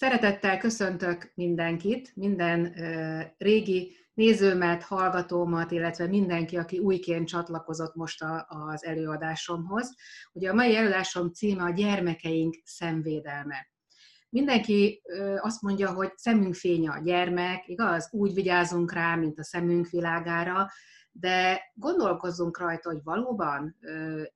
Szeretettel köszöntök mindenkit, minden régi nézőmet, hallgatómat, illetve mindenki, aki újként csatlakozott most az előadásomhoz. Ugye a mai előadásom címe a gyermekeink szemvédelme. Mindenki azt mondja, hogy szemünk fénye a gyermek, igaz? Úgy vigyázunk rá, mint a szemünk világára, de gondolkozzunk rajta, hogy valóban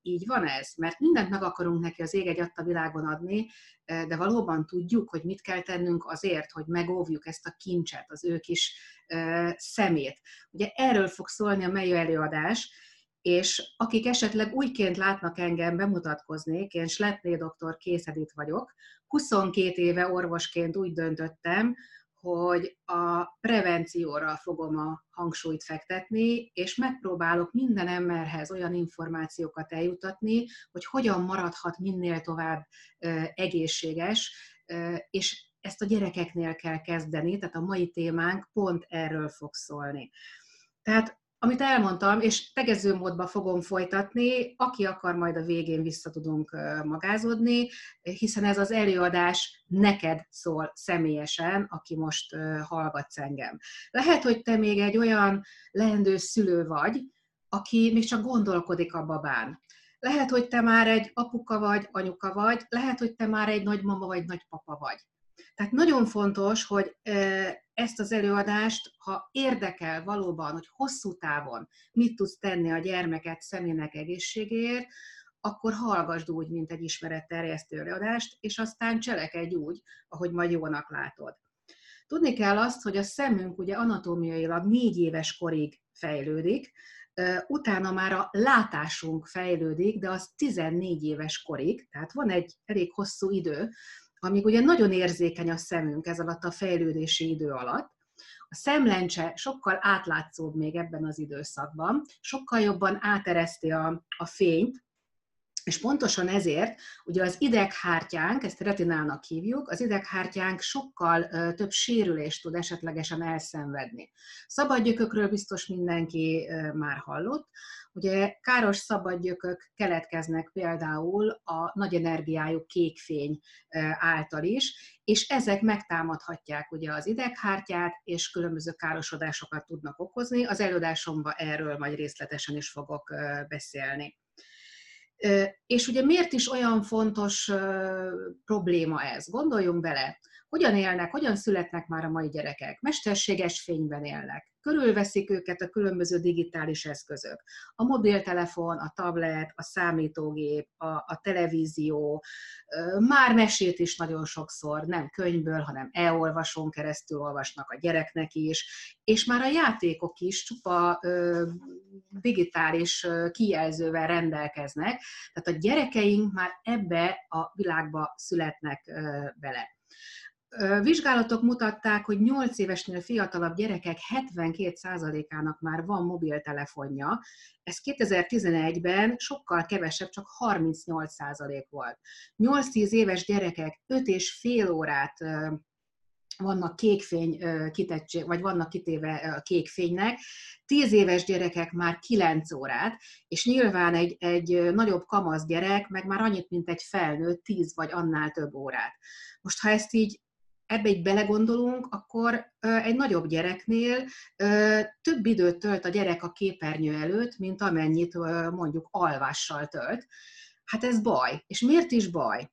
így van ez, mert mindent meg akarunk neki az ég egy a világon adni, de valóban tudjuk, hogy mit kell tennünk azért, hogy megóvjuk ezt a kincset, az ő kis ö, szemét. Ugye erről fog szólni a mely előadás, és akik esetleg újként látnak engem, bemutatkoznék, én Sletné doktor Készedit vagyok, 22 éve orvosként úgy döntöttem, hogy a prevencióra fogom a hangsúlyt fektetni, és megpróbálok minden emberhez olyan információkat eljutatni, hogy hogyan maradhat minél tovább egészséges, és ezt a gyerekeknél kell kezdeni, tehát a mai témánk pont erről fog szólni. Tehát amit elmondtam, és tegező módban fogom folytatni, aki akar, majd a végén vissza tudunk magázódni, hiszen ez az előadás neked szól személyesen, aki most hallgatsz engem. Lehet, hogy te még egy olyan leendő szülő vagy, aki még csak gondolkodik a babán. Lehet, hogy te már egy apuka vagy, anyuka vagy, lehet, hogy te már egy nagymama vagy nagypapa vagy. Tehát nagyon fontos, hogy ezt az előadást, ha érdekel valóban, hogy hosszú távon mit tudsz tenni a gyermeket személynek egészségéért, akkor hallgasd úgy, mint egy ismeretterjesztő előadást, és aztán cselekedj úgy, ahogy majd jónak látod. Tudni kell azt, hogy a szemünk ugye anatómiailag négy éves korig fejlődik, utána már a látásunk fejlődik, de az 14 éves korig, tehát van egy elég hosszú idő, amíg ugye nagyon érzékeny a szemünk ez alatt a fejlődési idő alatt, a szemlencse sokkal átlátszóbb még ebben az időszakban, sokkal jobban átereszti a, a fényt, és pontosan ezért ugye az ideghártyánk, ezt retinának hívjuk, az ideghártyánk sokkal több sérülést tud esetlegesen elszenvedni. Szabadgyökökről biztos mindenki már hallott. Ugye káros szabadgyökök keletkeznek például a nagy energiájú kékfény által is, és ezek megtámadhatják ugye az ideghártyát, és különböző károsodásokat tudnak okozni. Az előadásomban erről majd részletesen is fogok beszélni. És ugye miért is olyan fontos probléma ez? Gondoljunk bele, hogyan élnek, hogyan születnek már a mai gyerekek? Mesterséges fényben élnek. Körülveszik őket a különböző digitális eszközök. A mobiltelefon, a tablet, a számítógép, a, a televízió, már mesét is nagyon sokszor, nem könyvből, hanem e-olvasón keresztül olvasnak a gyereknek is, és már a játékok is csupa ö, digitális kijelzővel rendelkeznek, tehát a gyerekeink már ebbe a világba születnek ö, bele. Vizsgálatok mutatták, hogy 8 évesnél fiatalabb gyerekek 72%-ának már van mobiltelefonja. Ez 2011-ben sokkal kevesebb, csak 38% volt. 8-10 éves gyerekek 5 és fél órát vannak kékfény kitettség, vagy vannak kitéve a kékfénynek, 10 éves gyerekek már 9 órát, és nyilván egy, egy nagyobb kamasz gyerek meg már annyit, mint egy felnőtt, 10 vagy annál több órát. Most ha ezt így ebbe egy belegondolunk, akkor egy nagyobb gyereknél több időt tölt a gyerek a képernyő előtt, mint amennyit mondjuk alvással tölt. Hát ez baj. És miért is baj?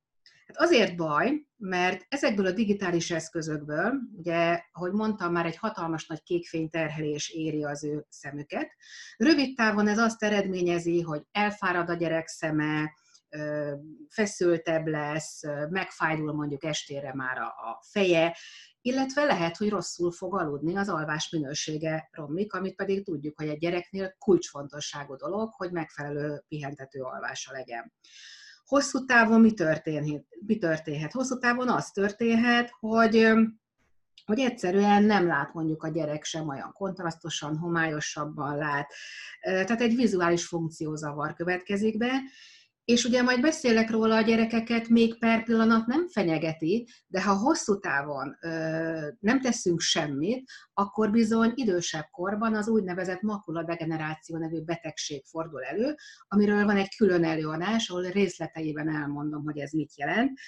Hát azért baj, mert ezekből a digitális eszközökből, ugye, ahogy mondtam, már egy hatalmas nagy kékfényterhelés éri az ő szemüket. Rövid távon ez azt eredményezi, hogy elfárad a gyerek szeme, feszültebb lesz, megfájdul mondjuk estére már a, feje, illetve lehet, hogy rosszul fog aludni, az alvás minősége romlik, amit pedig tudjuk, hogy egy gyereknél kulcsfontosságú dolog, hogy megfelelő pihentető alvása legyen. Hosszú távon mi történhet? Mi történhet? Hosszú távon az történhet, hogy hogy egyszerűen nem lát mondjuk a gyerek sem olyan kontrasztosan, homályosabban lát. Tehát egy vizuális funkciózavar következik be, és ugye majd beszélek róla, a gyerekeket még per pillanat nem fenyegeti, de ha hosszú távon ö, nem teszünk semmit, akkor bizony idősebb korban az úgynevezett makuladegeneráció nevű betegség fordul elő, amiről van egy külön előadás, ahol részleteiben elmondom, hogy ez mit jelent.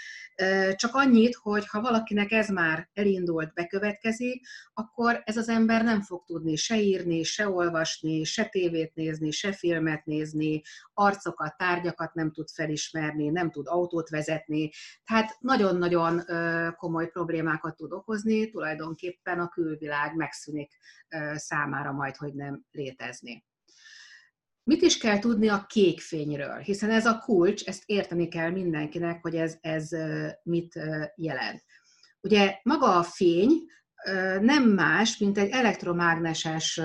Csak annyit, hogy ha valakinek ez már elindult, bekövetkezik, akkor ez az ember nem fog tudni se írni, se olvasni, se tévét nézni, se filmet nézni, arcokat, tárgyakat nem tud felismerni, nem tud autót vezetni, tehát nagyon-nagyon komoly problémákat tud okozni, tulajdonképpen a külvilág megszűnik számára majd, hogy nem létezni. Mit is kell tudni a kék fényről? Hiszen ez a kulcs, ezt érteni kell mindenkinek, hogy ez, ez mit jelent. Ugye maga a fény nem más, mint egy elektromágneses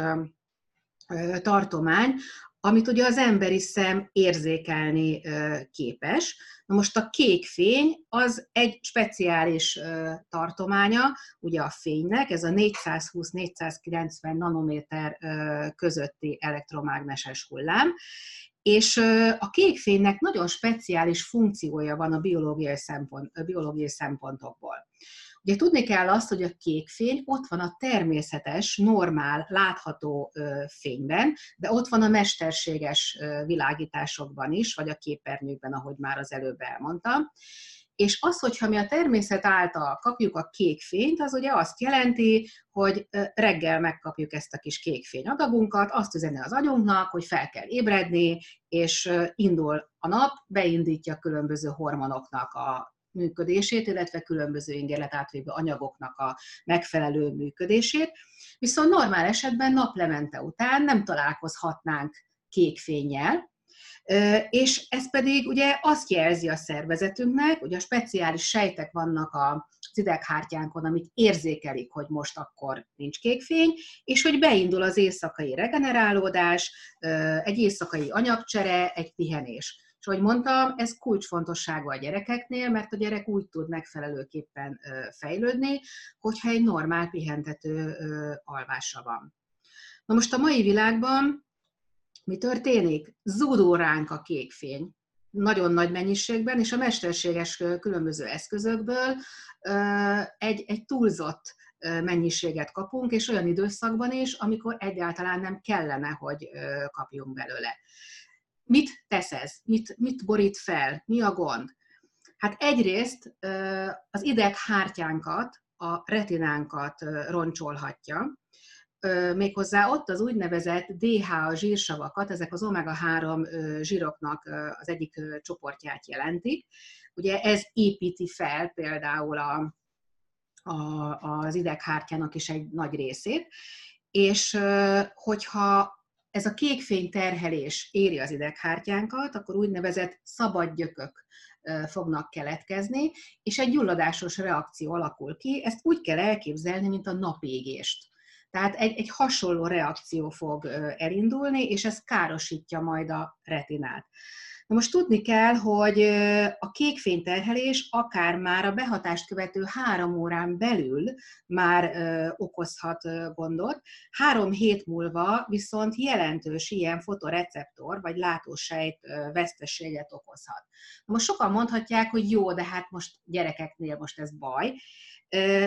tartomány, amit ugye az emberi szem érzékelni képes. Na most a kék fény az egy speciális tartománya, ugye a fénynek, ez a 420-490 nanométer közötti elektromágneses hullám, és a kék fénynek nagyon speciális funkciója van a biológiai, szempont, a biológiai szempontokból. Ugye tudni kell azt, hogy a kék fény ott van a természetes, normál, látható fényben, de ott van a mesterséges világításokban is, vagy a képernyőkben, ahogy már az előbb elmondtam. És az, hogyha mi a természet által kapjuk a kék fényt, az ugye azt jelenti, hogy reggel megkapjuk ezt a kis kékfény adagunkat, azt üzeni az agyunknak, hogy fel kell ébredni, és indul a nap, beindítja különböző hormonoknak a működését, illetve különböző ingerlet átvévő anyagoknak a megfelelő működését. Viszont normál esetben naplemente után nem találkozhatnánk kék fényjel, és ez pedig ugye azt jelzi a szervezetünknek, hogy a speciális sejtek vannak a ideghártyánkon, amik érzékelik, hogy most akkor nincs kékfény, és hogy beindul az éjszakai regenerálódás, egy éjszakai anyagcsere, egy pihenés. Ahogy mondtam, ez kulcsfontosságú a gyerekeknél, mert a gyerek úgy tud megfelelőképpen fejlődni, hogyha egy normál pihentető alvása van. Na most a mai világban mi történik? Zúdó ránk a kékfény nagyon nagy mennyiségben, és a mesterséges különböző eszközökből egy, egy túlzott mennyiséget kapunk, és olyan időszakban is, amikor egyáltalán nem kellene, hogy kapjunk belőle. Mit tesz ez? Mit, mit borít fel? Mi a gond? Hát egyrészt az ideghártyánkat, a retinánkat roncsolhatja, méghozzá ott az úgynevezett DHA zsírsavakat, ezek az omega-3 zsíroknak az egyik csoportját jelentik. Ugye ez építi fel például a, a, az ideghártyának is egy nagy részét, és hogyha ez a kékfény terhelés éri az ideghártyánkat, akkor úgynevezett szabad gyökök fognak keletkezni, és egy gyulladásos reakció alakul ki. Ezt úgy kell elképzelni, mint a napégést. Tehát egy, egy hasonló reakció fog elindulni, és ez károsítja majd a retinát. Na most tudni kell, hogy a kékfényterhelés akár már a behatást követő három órán belül már okozhat gondot, három hét múlva viszont jelentős ilyen fotoreceptor vagy látósejt veszteséget okozhat. Most sokan mondhatják, hogy jó, de hát most gyerekeknél most ez baj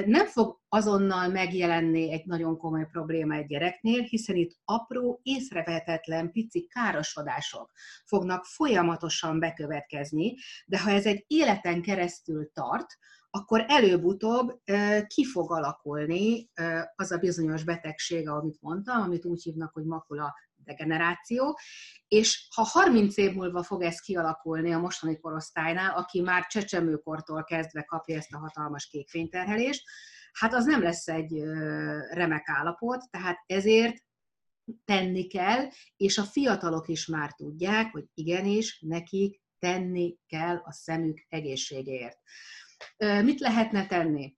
nem fog azonnal megjelenni egy nagyon komoly probléma egy gyereknél, hiszen itt apró, észrevehetetlen, pici károsodások fognak folyamatosan bekövetkezni, de ha ez egy életen keresztül tart, akkor előbb-utóbb ki fog alakulni az a bizonyos betegség, amit mondtam, amit úgy hívnak, hogy makula degeneráció, és ha 30 év múlva fog ez kialakulni a mostani korosztálynál, aki már csecsemőkortól kezdve kapja ezt a hatalmas kékfényterhelést, hát az nem lesz egy remek állapot, tehát ezért tenni kell, és a fiatalok is már tudják, hogy igenis nekik tenni kell a szemük egészségéért. Mit lehetne tenni?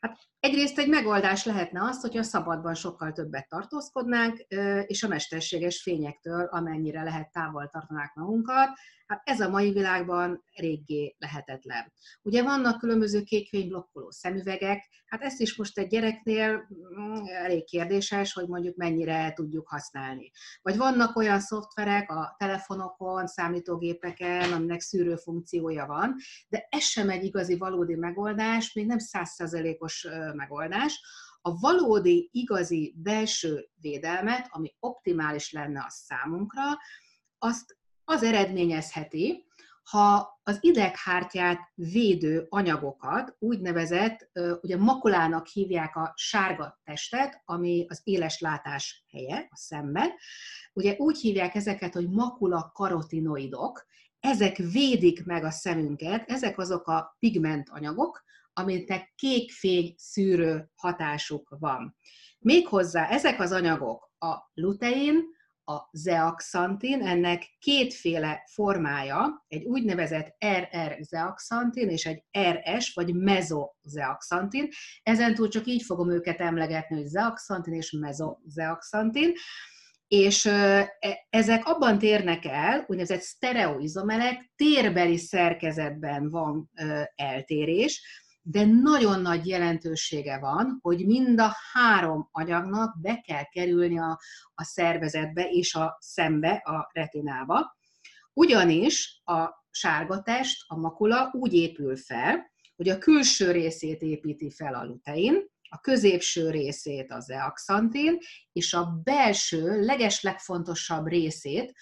Hát Egyrészt egy megoldás lehetne az, hogyha szabadban sokkal többet tartózkodnánk, és a mesterséges fényektől amennyire lehet távol tartanák magunkat. Hát ez a mai világban réggé lehetetlen. Ugye vannak különböző kékfényblokkoló szemüvegek, hát ezt is most egy gyereknél mm, elég kérdéses, hogy mondjuk mennyire tudjuk használni. Vagy vannak olyan szoftverek a telefonokon, számítógépeken, aminek szűrő funkciója van, de ez sem egy igazi valódi megoldás, még nem százszerzelékos megoldás. A valódi, igazi belső védelmet, ami optimális lenne a számunkra, azt az eredményezheti, ha az ideghártyát védő anyagokat, úgynevezett, ugye makulának hívják a sárga testet, ami az éles látás helye a szemben, ugye úgy hívják ezeket, hogy makula karotinoidok, ezek védik meg a szemünket, ezek azok a pigment anyagok, aminek kékfény szűrő hatásuk van. Méghozzá ezek az anyagok a lutein, a zeaxantin, ennek kétféle formája, egy úgynevezett RR zeaxantin és egy RS vagy mezozeaxantin. Ezentúl csak így fogom őket emlegetni, hogy zeaxantin és mezozeaxantin. És e, ezek abban térnek el, úgynevezett sztereoizomerek, térbeli szerkezetben van eltérés, de nagyon nagy jelentősége van, hogy mind a három anyagnak be kell kerülni a, a szervezetbe és a szembe, a retinába. Ugyanis a sárga test, a makula úgy épül fel, hogy a külső részét építi fel a lutein, a középső részét a zeaxantin, és a belső, legeslegfontosabb részét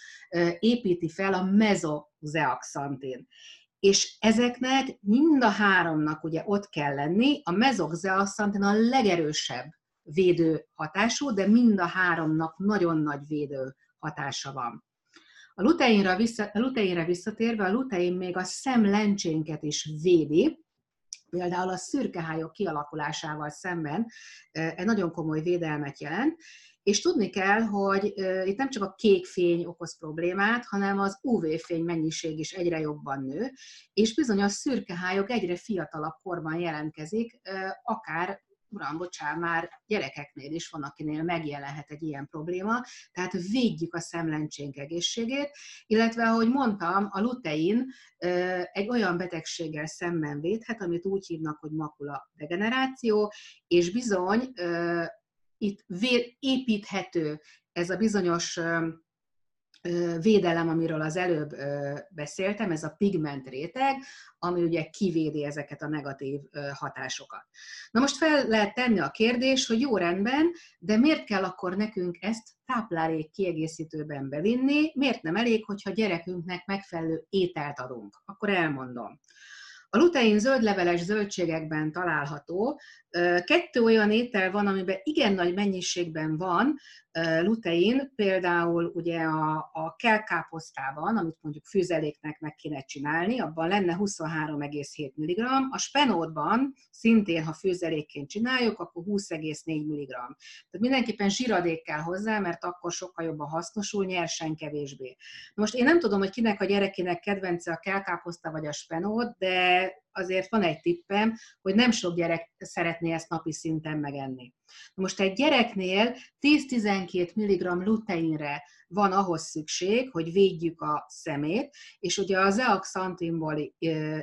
építi fel a mezozeaxantin és ezeknek mind a háromnak ugye ott kell lenni, a mezoxeaxantin a legerősebb védő hatású, de mind a háromnak nagyon nagy védő hatása van. A luteinre, vissza, a luteinre visszatérve, a lutein még a szemlencsénket is védi, például a szürkehályok kialakulásával szemben egy nagyon komoly védelmet jelent, és tudni kell, hogy itt nem csak a kék fény okoz problémát, hanem az UV-fény mennyiség is egyre jobban nő, és bizony a szürkehályok egyre fiatalabb korban jelentkezik, akár uram, bocsán, már gyerekeknél is van, akinél megjelenhet egy ilyen probléma, tehát védjük a szemlencsénk egészségét, illetve, ahogy mondtam, a lutein egy olyan betegséggel szemben védhet, amit úgy hívnak, hogy makula degeneráció, és bizony itt építhető ez a bizonyos védelem, amiről az előbb beszéltem, ez a pigment réteg, ami ugye kivédi ezeket a negatív hatásokat. Na most fel lehet tenni a kérdés, hogy jó rendben, de miért kell akkor nekünk ezt táplálék kiegészítőben bevinni, miért nem elég, hogyha gyerekünknek megfelelő ételt adunk? Akkor elmondom. A lutein zöldleveles zöldségekben található. Kettő olyan étel van, amiben igen nagy mennyiségben van lutein, például ugye a, a kelkáposztában, amit mondjuk fűzeléknek meg kéne csinálni, abban lenne 23,7 mg, a spenótban szintén, ha fűzelékként csináljuk, akkor 20,4 mg. Tehát mindenképpen zsiradék kell hozzá, mert akkor sokkal jobban hasznosul, nyersen kevésbé. Most én nem tudom, hogy kinek a gyerekének kedvence a kelkáposzta vagy a spenót, de azért van egy tippem, hogy nem sok gyerek szeretné ezt napi szinten megenni. Most egy gyereknél 10-12 mg luteinre van ahhoz szükség, hogy védjük a szemét, és ugye az zeaxantinból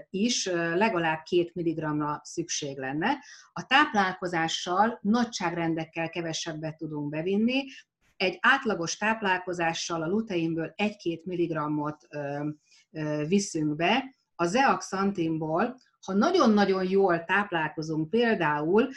is legalább 2 mg-ra szükség lenne. A táplálkozással nagyságrendekkel kevesebbet tudunk bevinni, egy átlagos táplálkozással a luteinből 1-2 mg-ot viszünk be, a zeaxantinból, ha nagyon-nagyon jól táplálkozunk, például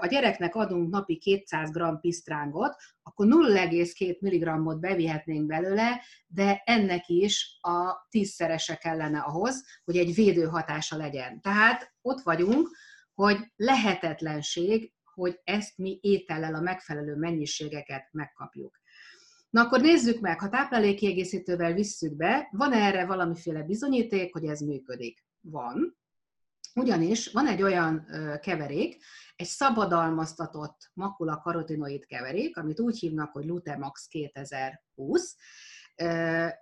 a gyereknek adunk napi 200 g pisztrángot, akkor 0,2 mg-ot bevihetnénk belőle, de ennek is a tízszerese kellene ahhoz, hogy egy védő hatása legyen. Tehát ott vagyunk, hogy lehetetlenség, hogy ezt mi étellel a megfelelő mennyiségeket megkapjuk. Na akkor nézzük meg, ha táplálékkiegészítővel visszük be, van -e erre valamiféle bizonyíték, hogy ez működik? Van. Ugyanis van egy olyan keverék, egy szabadalmaztatott makula karotinoid keverék, amit úgy hívnak, hogy Lutemax 2020.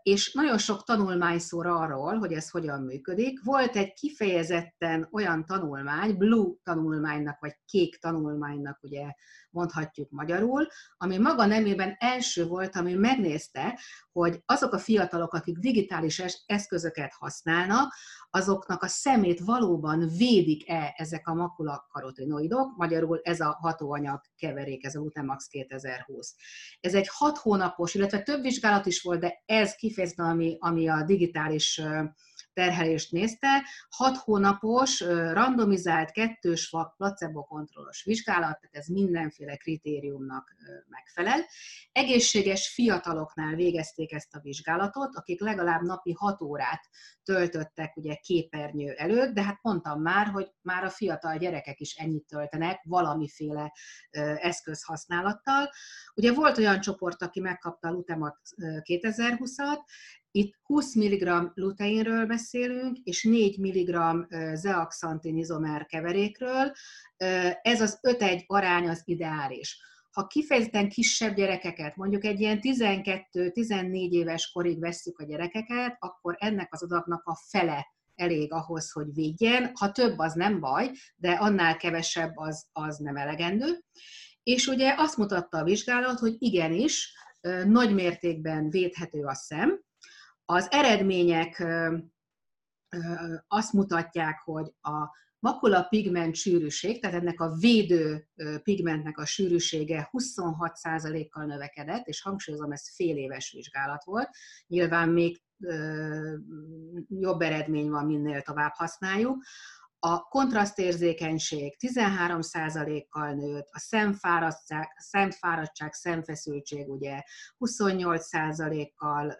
és nagyon sok tanulmány szól arról, hogy ez hogyan működik. Volt egy kifejezetten olyan tanulmány, blue tanulmánynak, vagy kék tanulmánynak, ugye mondhatjuk magyarul, ami maga nemében első volt, ami megnézte, hogy azok a fiatalok, akik digitális eszközöket használnak, azoknak a szemét valóban védik-e ezek a makulakarotinoidok, magyarul ez a hatóanyag keverék, ez a Utemax 2020. Ez egy hat hónapos, illetve több vizsgálat is volt, de ez kifejezetten, ami, ami a digitális terhelést nézte, hat hónapos, randomizált, kettős vak, placebo-kontrollos vizsgálat, tehát ez mindenféle kritériumnak megfelel. Egészséges fiataloknál végezték ezt a vizsgálatot, akik legalább napi 6 órát töltöttek ugye képernyő előtt, de hát mondtam már, hogy már a fiatal gyerekek is ennyit töltenek valamiféle eszközhasználattal. Ugye volt olyan csoport, aki megkapta a Lutemat 2020-at, itt 20 mg luteinről beszélünk, és 4 mg zeaxantin izomer keverékről. Ez az 5-1 arány az ideális. Ha kifejezetten kisebb gyerekeket, mondjuk egy ilyen 12-14 éves korig vesszük a gyerekeket, akkor ennek az adatnak a fele elég ahhoz, hogy védjen. Ha több, az nem baj, de annál kevesebb az, az nem elegendő. És ugye azt mutatta a vizsgálat, hogy igenis, nagy mértékben védhető a szem, az eredmények azt mutatják, hogy a makula pigment sűrűség, tehát ennek a védő pigmentnek a sűrűsége 26%-kal növekedett, és hangsúlyozom, ez fél éves vizsgálat volt. Nyilván még jobb eredmény van, minél tovább használjuk. A kontrasztérzékenység 13%-kal nőtt, a szemfáradtság, szemfáradtság szemfeszültség ugye 28%-kal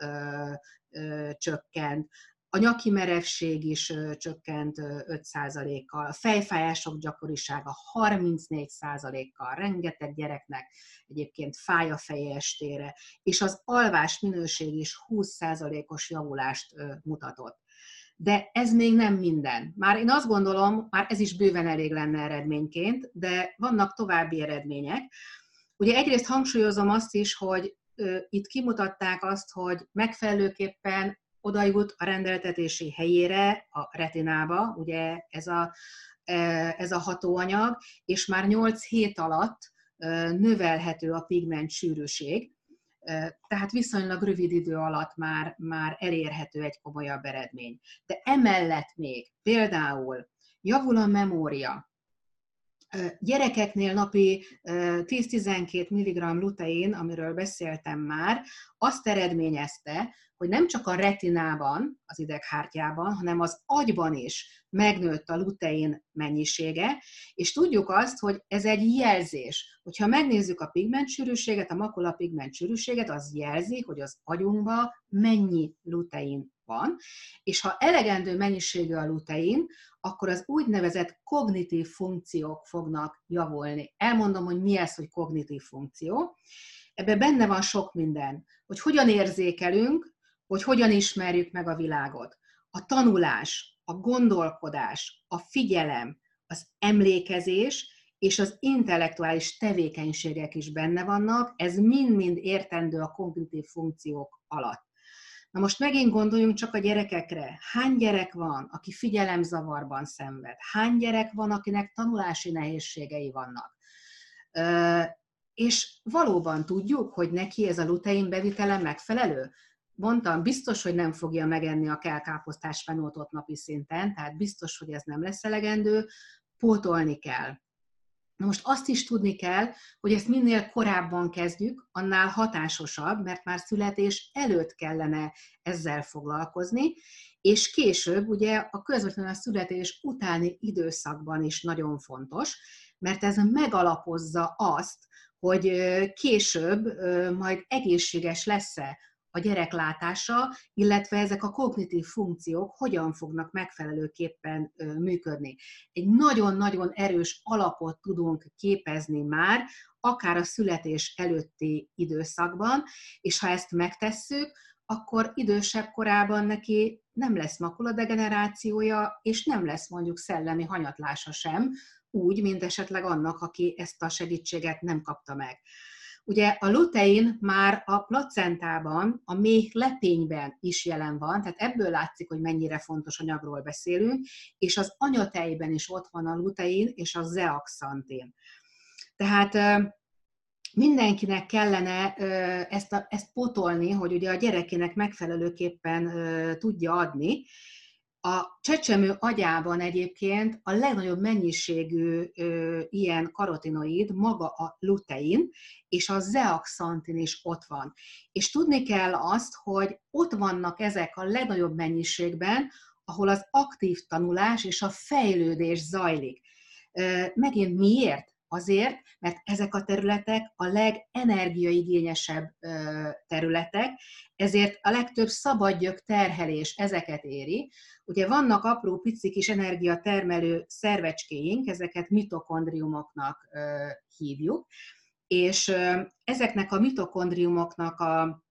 csökkent, a nyaki merevség is csökkent 5%-kal, a fejfájások gyakorisága 34%-kal, rengeteg gyereknek egyébként fáj a feje estére, és az alvás minőség is 20%-os javulást mutatott. De ez még nem minden. Már én azt gondolom, már ez is bőven elég lenne eredményként, de vannak további eredmények. Ugye egyrészt hangsúlyozom azt is, hogy itt kimutatták azt, hogy megfelelőképpen oda jut a rendeltetési helyére, a retinába, ugye ez a, ez a hatóanyag, és már 8 hét alatt növelhető a pigment sűrűség, tehát viszonylag rövid idő alatt már, már elérhető egy komolyabb eredmény. De emellett még például javul a memória, Gyerekeknél napi 10-12 mg lutein, amiről beszéltem már, azt eredményezte, hogy nem csak a retinában, az ideghártyában, hanem az agyban is megnőtt a lutein mennyisége, és tudjuk azt, hogy ez egy jelzés. Hogyha megnézzük a pigmentsűrűséget, a makula pigmentsűrűséget, az jelzi, hogy az agyunkban mennyi lutein van, és ha elegendő mennyiségű a lutein, akkor az úgynevezett kognitív funkciók fognak javulni. Elmondom, hogy mi ez, hogy kognitív funkció. Ebben benne van sok minden, hogy hogyan érzékelünk, hogy hogyan ismerjük meg a világot. A tanulás, a gondolkodás, a figyelem, az emlékezés és az intellektuális tevékenységek is benne vannak, ez mind-mind értendő a kognitív funkciók alatt. Na most megint gondoljunk csak a gyerekekre. Hány gyerek van, aki figyelemzavarban szenved? Hány gyerek van, akinek tanulási nehézségei vannak? És valóban tudjuk, hogy neki ez a lutein bevitele megfelelő? Mondtam, biztos, hogy nem fogja megenni a kelkáposztás fenótot napi szinten, tehát biztos, hogy ez nem lesz elegendő, pótolni kell. Na most azt is tudni kell, hogy ezt minél korábban kezdjük, annál hatásosabb, mert már születés előtt kellene ezzel foglalkozni, és később ugye a közvetlenül a születés utáni időszakban is nagyon fontos, mert ez megalapozza azt, hogy később majd egészséges lesz-e a gyerek látása, illetve ezek a kognitív funkciók hogyan fognak megfelelőképpen működni. Egy nagyon-nagyon erős alapot tudunk képezni már, akár a születés előtti időszakban, és ha ezt megtesszük, akkor idősebb korában neki nem lesz makuladegenerációja, és nem lesz mondjuk szellemi hanyatlása sem, úgy, mint esetleg annak, aki ezt a segítséget nem kapta meg. Ugye a lutein már a placentában, a méh lepényben is jelen van, tehát ebből látszik, hogy mennyire fontos anyagról beszélünk, és az anyatejben is ott van a lutein és a zeaxantin. Tehát mindenkinek kellene ezt, a, ezt potolni, hogy ugye a gyerekének megfelelőképpen tudja adni, a csecsemő agyában egyébként a legnagyobb mennyiségű ö, ilyen karotinoid maga a lutein, és a zeaxantin is ott van. És tudni kell azt, hogy ott vannak ezek a legnagyobb mennyiségben, ahol az aktív tanulás és a fejlődés zajlik. Ö, megint miért? Azért, mert ezek a területek a legenergiaigényesebb területek, ezért a legtöbb szabadgyök terhelés ezeket éri. Ugye vannak apró pici kis energiatermelő szervecskéink, ezeket mitokondriumoknak hívjuk, és ezeknek a mitokondriumoknak a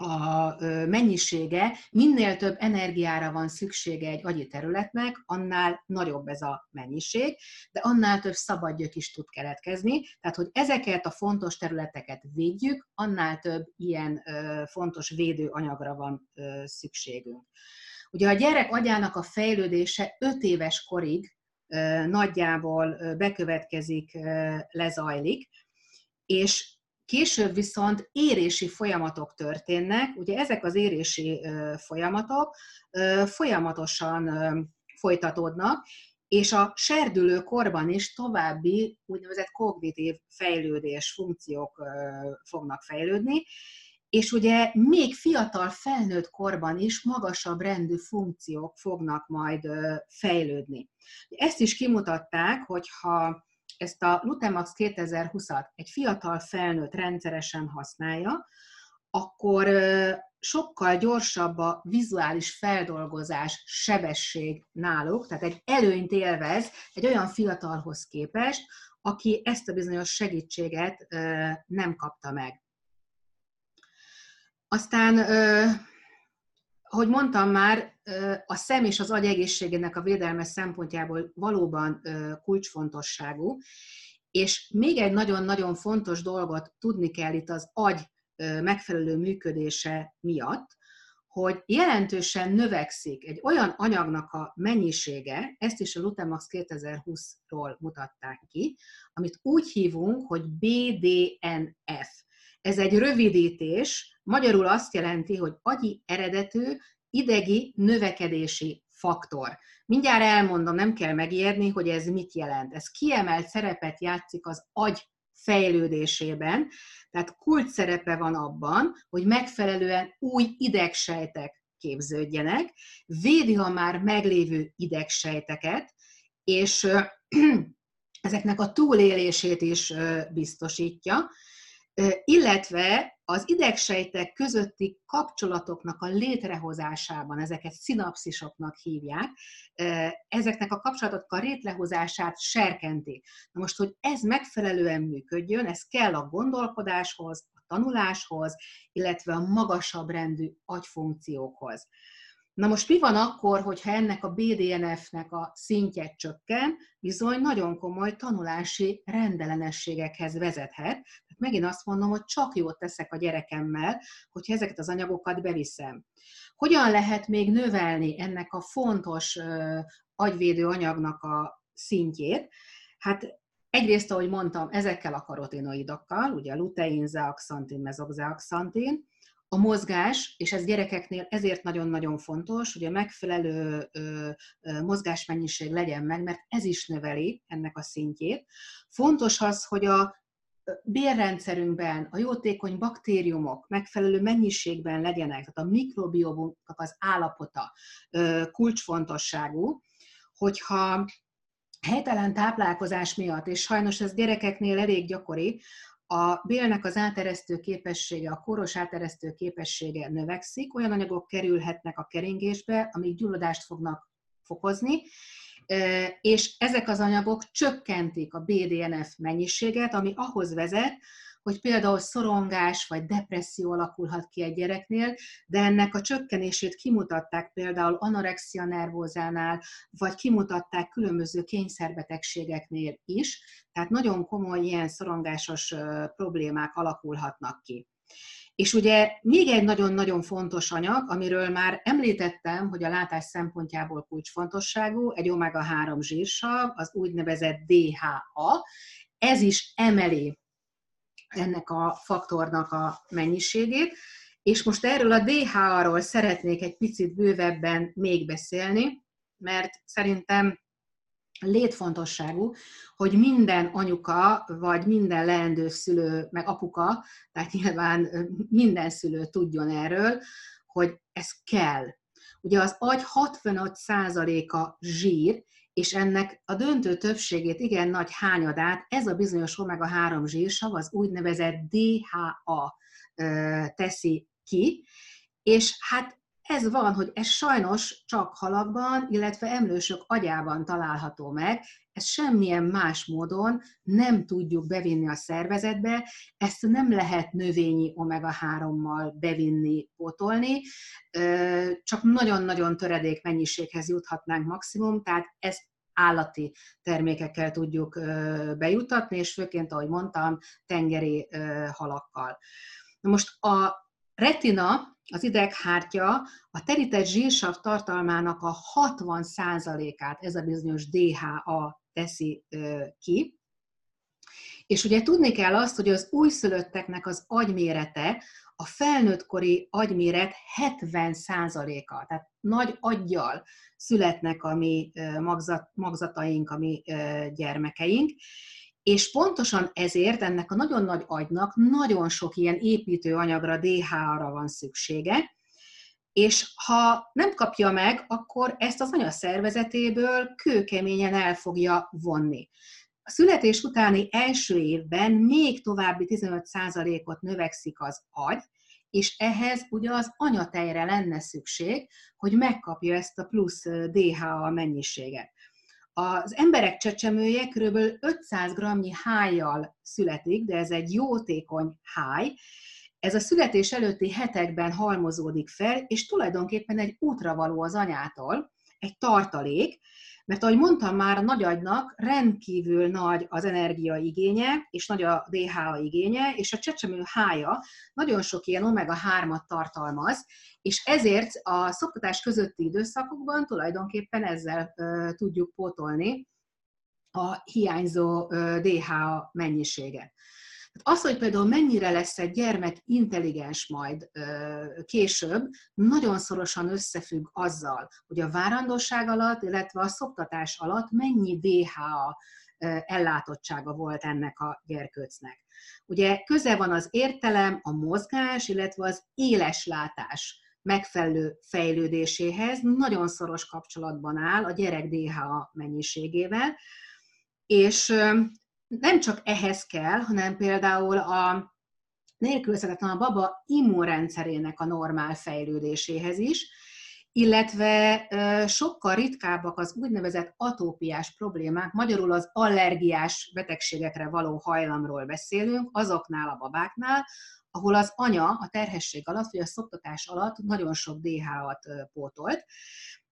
a mennyisége, minél több energiára van szüksége egy agyi területnek, annál nagyobb ez a mennyiség, de annál több szabadgyök is tud keletkezni. Tehát, hogy ezeket a fontos területeket védjük, annál több ilyen fontos védőanyagra van szükségünk. Ugye a gyerek agyának a fejlődése 5 éves korig nagyjából bekövetkezik, lezajlik, és Később viszont érési folyamatok történnek, ugye ezek az érési folyamatok folyamatosan folytatódnak, és a serdülő korban is további úgynevezett kognitív fejlődés funkciók fognak fejlődni, és ugye még fiatal felnőtt korban is magasabb rendű funkciók fognak majd fejlődni. Ezt is kimutatták, hogyha ezt a Lutemax 2020-at egy fiatal felnőtt rendszeresen használja, akkor sokkal gyorsabb a vizuális feldolgozás sebesség náluk, tehát egy előnyt élvez egy olyan fiatalhoz képest, aki ezt a bizonyos segítséget nem kapta meg. Aztán ahogy mondtam már, a szem és az agy egészségének a védelme szempontjából valóban kulcsfontosságú, és még egy nagyon-nagyon fontos dolgot tudni kell itt az agy megfelelő működése miatt, hogy jelentősen növekszik egy olyan anyagnak a mennyisége, ezt is a Lutemax 2020-ról mutatták ki, amit úgy hívunk, hogy BDNF. Ez egy rövidítés, magyarul azt jelenti, hogy agyi eredetű idegi növekedési faktor. Mindjárt elmondom, nem kell megérni, hogy ez mit jelent. Ez kiemelt szerepet játszik az agy fejlődésében, tehát kult szerepe van abban, hogy megfelelően új idegsejtek képződjenek, védi a már meglévő idegsejteket, és ezeknek a túlélését is biztosítja, illetve az idegsejtek közötti kapcsolatoknak a létrehozásában, ezeket szinapszisoknak hívják, ezeknek a kapcsolatoknak a létrehozását serkenti. Na most, hogy ez megfelelően működjön, ez kell a gondolkodáshoz, a tanuláshoz, illetve a magasabb rendű agyfunkciókhoz. Na most mi van akkor, hogyha ennek a BDNF-nek a szintje csökken, bizony nagyon komoly tanulási rendellenességekhez vezethet. Tehát megint azt mondom, hogy csak jót teszek a gyerekemmel, hogyha ezeket az anyagokat beviszem. Hogyan lehet még növelni ennek a fontos agyvédő anyagnak a szintjét? Hát egyrészt, ahogy mondtam, ezekkel a karotinoidokkal, ugye lutein, zeaxantin, mezoxeaxantin, a mozgás, és ez gyerekeknél ezért nagyon-nagyon fontos, hogy a megfelelő mozgásmennyiség legyen meg, mert ez is növeli ennek a szintjét. Fontos az, hogy a bérrendszerünkben a jótékony baktériumok megfelelő mennyiségben legyenek, tehát a mikrobiomoknak az állapota kulcsfontosságú, hogyha helytelen táplálkozás miatt, és sajnos ez gyerekeknél elég gyakori, a bélnek az áteresztő képessége, a koros áteresztő képessége növekszik, olyan anyagok kerülhetnek a keringésbe, amik gyulladást fognak fokozni, és ezek az anyagok csökkentik a BDNF mennyiséget, ami ahhoz vezet, hogy például szorongás vagy depresszió alakulhat ki egy gyereknél, de ennek a csökkenését kimutatták például anorexia nervózánál, vagy kimutatták különböző kényszerbetegségeknél is, tehát nagyon komoly ilyen szorongásos problémák alakulhatnak ki. És ugye még egy nagyon-nagyon fontos anyag, amiről már említettem, hogy a látás szempontjából kulcsfontosságú, egy omega-3 zsírsav, az úgynevezett DHA, ez is emeli ennek a faktornak a mennyiségét, és most erről a DHA-ról szeretnék egy picit bővebben még beszélni, mert szerintem létfontosságú, hogy minden anyuka, vagy minden leendő szülő, meg apuka, tehát nyilván minden szülő tudjon erről, hogy ez kell. Ugye az agy 65%-a zsír, és ennek a döntő többségét, igen nagy hányadát ez a bizonyos omega-3 zsírsav, az úgynevezett DHA teszi ki, és hát ez van, hogy ez sajnos csak halakban, illetve emlősök agyában található meg, ezt semmilyen más módon nem tudjuk bevinni a szervezetbe, ezt nem lehet növényi omega-3-mal bevinni, potolni, csak nagyon-nagyon töredék mennyiséghez juthatnánk maximum, tehát ezt állati termékekkel tudjuk bejutatni, és főként, ahogy mondtam, tengeri halakkal. Na most a retina, az ideghártya a terített zsírsav tartalmának a 60%-át ez a bizonyos DHA teszi ki, és ugye tudni kell azt, hogy az újszülötteknek az agymérete a felnőttkori agyméret 70%-a, tehát nagy aggyal születnek a mi magzat, magzataink, a mi gyermekeink, és pontosan ezért ennek a nagyon nagy agynak nagyon sok ilyen építőanyagra, DHA-ra van szüksége, és ha nem kapja meg, akkor ezt az anya szervezetéből kőkeményen el fogja vonni. A születés utáni első évben még további 15%-ot növekszik az agy, és ehhez ugye az anyatejre lenne szükség, hogy megkapja ezt a plusz DHA mennyiséget. Az emberek csecsemője kb. 500 g hájjal születik, de ez egy jótékony háj. Ez a születés előtti hetekben halmozódik fel, és tulajdonképpen egy útra való az anyától, egy tartalék, mert ahogy mondtam már, a nagyagynak rendkívül nagy az energiaigénye, és nagy a DHA igénye, és a csecsemő hája nagyon sok ilyen omega-3-at tartalmaz, és ezért a szoktatás közötti időszakokban tulajdonképpen ezzel uh, tudjuk pótolni a hiányzó DHA mennyiséget. Az, hogy például mennyire lesz egy gyermek intelligens majd később, nagyon szorosan összefügg azzal, hogy a várandóság alatt, illetve a szoktatás alatt mennyi DHA ellátottsága volt ennek a gyerkőcnek. Ugye köze van az értelem, a mozgás, illetve az éles látás megfelelő fejlődéséhez, nagyon szoros kapcsolatban áll a gyerek DHA mennyiségével, és nem csak ehhez kell, hanem például a nélkülözhetetlen a baba immunrendszerének a normál fejlődéséhez is, illetve sokkal ritkábbak az úgynevezett atópiás problémák, magyarul az allergiás betegségekre való hajlamról beszélünk, azoknál a babáknál, ahol az anya a terhesség alatt, vagy a szoptatás alatt nagyon sok DH-at pótolt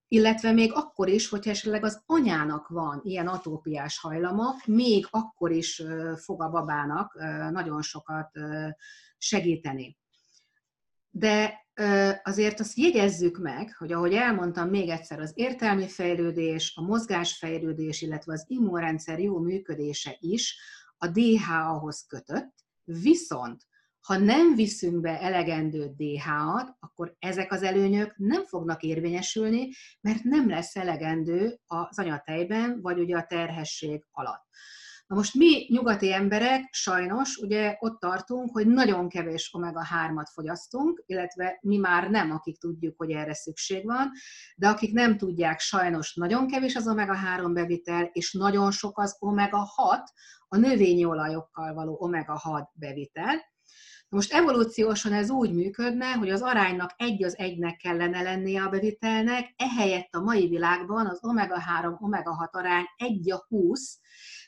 illetve még akkor is, hogyha esetleg az anyának van ilyen atópiás hajlama, még akkor is fog a babának nagyon sokat segíteni. De azért azt jegyezzük meg, hogy ahogy elmondtam még egyszer, az értelmi fejlődés, a mozgásfejlődés, illetve az immunrendszer jó működése is a DHA-hoz kötött, viszont ha nem viszünk be elegendő DH-at, akkor ezek az előnyök nem fognak érvényesülni, mert nem lesz elegendő az anyatejben, vagy ugye a terhesség alatt. Na most mi nyugati emberek sajnos ugye ott tartunk, hogy nagyon kevés omega-3-at fogyasztunk, illetve mi már nem, akik tudjuk, hogy erre szükség van, de akik nem tudják, sajnos nagyon kevés az omega-3 bevitel, és nagyon sok az omega-6, a növényi olajokkal való omega-6 bevitel, most evolúciósan ez úgy működne, hogy az aránynak egy az egynek kellene lennie a bevitelnek, ehelyett a mai világban az omega-3, omega-6 arány egy a 20,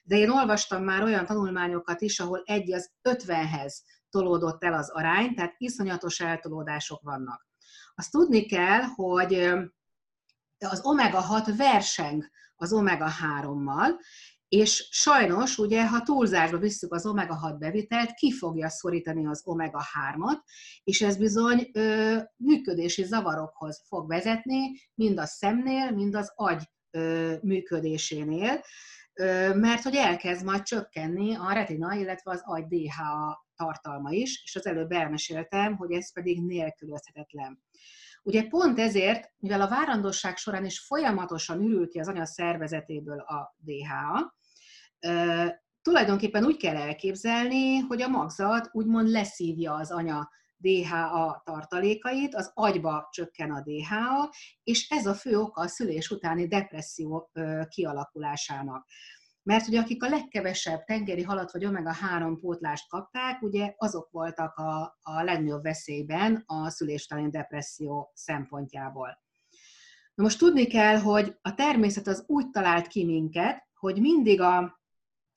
de én olvastam már olyan tanulmányokat is, ahol egy az 50-hez tolódott el az arány, tehát iszonyatos eltolódások vannak. Azt tudni kell, hogy az omega-6 verseng az omega-3-mal, és sajnos, ugye, ha túlzásba visszük az omega-6 bevitelt, ki fogja szorítani az omega-3-at, és ez bizony ö, működési zavarokhoz fog vezetni, mind a szemnél, mind az agy ö, működésénél, ö, mert hogy elkezd majd csökkenni a retina, illetve az agy DHA tartalma is, és az előbb elmeséltem, hogy ez pedig nélkülözhetetlen. Ugye pont ezért, mivel a várandosság során is folyamatosan ürül ki az anya szervezetéből a DHA, tulajdonképpen úgy kell elképzelni, hogy a magzat úgymond leszívja az anya DHA tartalékait, az agyba csökken a DHA, és ez a fő oka a szülés utáni depresszió kialakulásának. Mert ugye akik a legkevesebb tengeri halat vagy omega-3 pótlást kapták, ugye azok voltak a, a legnagyobb veszélyben a szülés utáni depresszió szempontjából. Na most tudni kell, hogy a természet az úgy talált ki minket, hogy mindig a,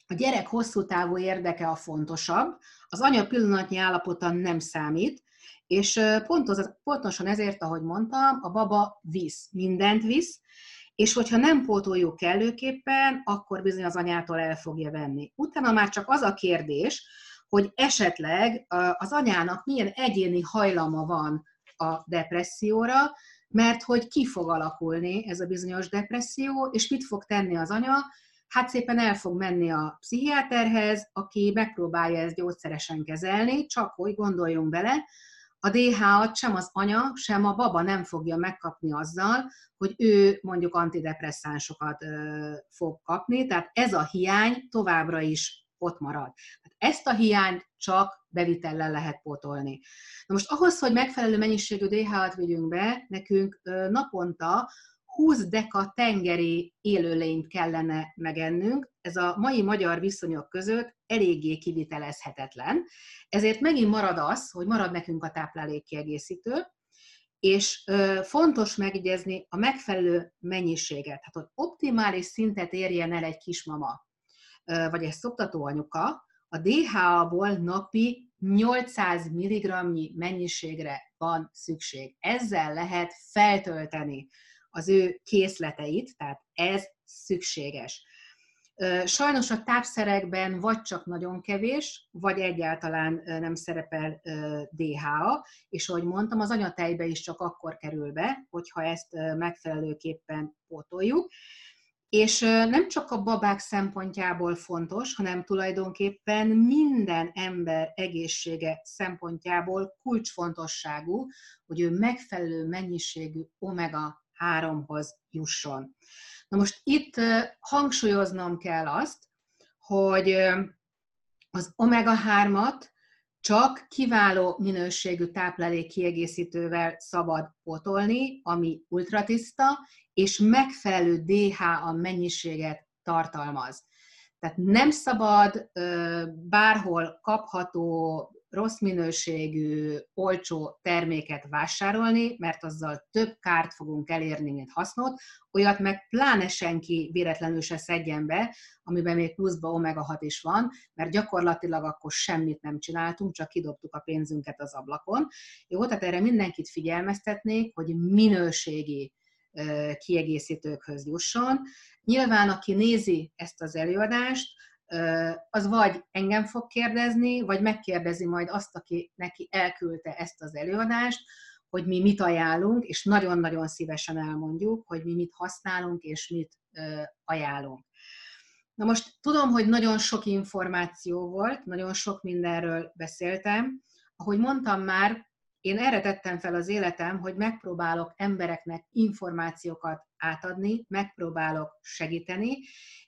a gyerek hosszú távú érdeke a fontosabb, az anya pillanatnyi állapota nem számít, és pontos, pontosan ezért, ahogy mondtam, a baba visz, mindent visz, és hogyha nem pótoljuk kellőképpen, akkor bizony az anyától el fogja venni. Utána már csak az a kérdés, hogy esetleg az anyának milyen egyéni hajlama van a depresszióra, mert hogy ki fog alakulni ez a bizonyos depresszió, és mit fog tenni az anya, hát szépen el fog menni a pszichiáterhez, aki megpróbálja ezt gyógyszeresen kezelni, csak hogy gondoljunk bele, a DH-at sem az anya, sem a baba nem fogja megkapni azzal, hogy ő mondjuk antidepresszánsokat fog kapni, tehát ez a hiány továbbra is ott marad. Ezt a hiányt csak bevitellel lehet pótolni. Na most ahhoz, hogy megfelelő mennyiségű DH-at vigyünk be, nekünk naponta 20 deka tengeri élőlényt kellene megennünk, ez a mai magyar viszonyok között eléggé kivitelezhetetlen, ezért megint marad az, hogy marad nekünk a táplálékkiegészítő, és fontos megjegyezni a megfelelő mennyiséget. Hát, hogy optimális szintet érjen el egy kismama, vagy egy szoptatóanyuka, a DHA-ból napi 800 mg mennyiségre van szükség. Ezzel lehet feltölteni az ő készleteit, tehát ez szükséges. Sajnos a tápszerekben vagy csak nagyon kevés, vagy egyáltalán nem szerepel DHA, és ahogy mondtam, az anyatejbe is csak akkor kerül be, hogyha ezt megfelelőképpen pótoljuk. És nem csak a babák szempontjából fontos, hanem tulajdonképpen minden ember egészsége szempontjából kulcsfontosságú, hogy ő megfelelő mennyiségű omega-3-hoz jusson. Na most itt hangsúlyoznom kell azt, hogy az omega-3-at csak kiváló minőségű táplálék kiegészítővel szabad potolni, ami ultratiszta, és megfelelő DHA mennyiséget tartalmaz. Tehát nem szabad bárhol kapható rossz minőségű, olcsó terméket vásárolni, mert azzal több kárt fogunk elérni, mint hasznot, olyat meg pláne senki véletlenül se szedjen be, amiben még pluszba omega-6 is van, mert gyakorlatilag akkor semmit nem csináltunk, csak kidobtuk a pénzünket az ablakon. Jó, tehát erre mindenkit figyelmeztetnék, hogy minőségi kiegészítőkhöz jusson. Nyilván, aki nézi ezt az előadást, az vagy engem fog kérdezni, vagy megkérdezi majd azt, aki neki elküldte ezt az előadást, hogy mi mit ajánlunk, és nagyon-nagyon szívesen elmondjuk, hogy mi mit használunk, és mit ajánlunk. Na most tudom, hogy nagyon sok információ volt, nagyon sok mindenről beszéltem. Ahogy mondtam már, én erre tettem fel az életem, hogy megpróbálok embereknek információkat átadni, megpróbálok segíteni.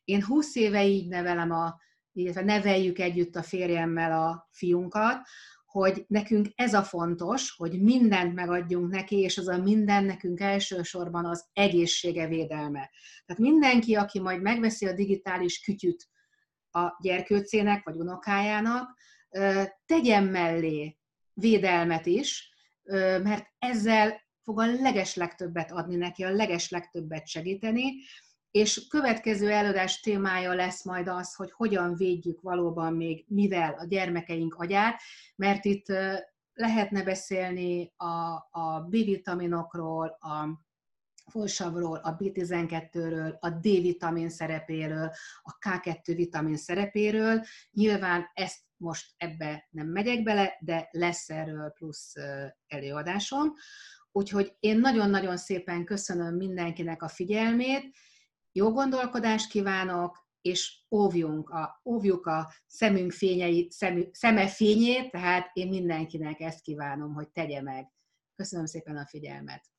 Én 20 éve így nevelem a, illetve neveljük együtt a férjemmel a fiunkat, hogy nekünk ez a fontos, hogy mindent megadjunk neki, és az a minden nekünk elsősorban az egészsége védelme. Tehát mindenki, aki majd megveszi a digitális kütyüt a gyerkőcének vagy unokájának, tegyen mellé védelmet is, mert ezzel fog a legeslegtöbbet adni neki, a legeslegtöbbet segíteni, és következő előadás témája lesz majd az, hogy hogyan védjük valóban még mivel a gyermekeink agyát, mert itt lehetne beszélni a, a B-vitaminokról, a folsavról, a B12-ről, a D-vitamin szerepéről, a K2 vitamin szerepéről. Nyilván ezt most ebbe nem megyek bele, de lesz erről plusz előadásom. Úgyhogy én nagyon-nagyon szépen köszönöm mindenkinek a figyelmét, jó gondolkodást kívánok, és óvjunk a, óvjuk a szemünk fényei, szemü, szeme fényét, tehát én mindenkinek ezt kívánom, hogy tegye meg. Köszönöm szépen a figyelmet!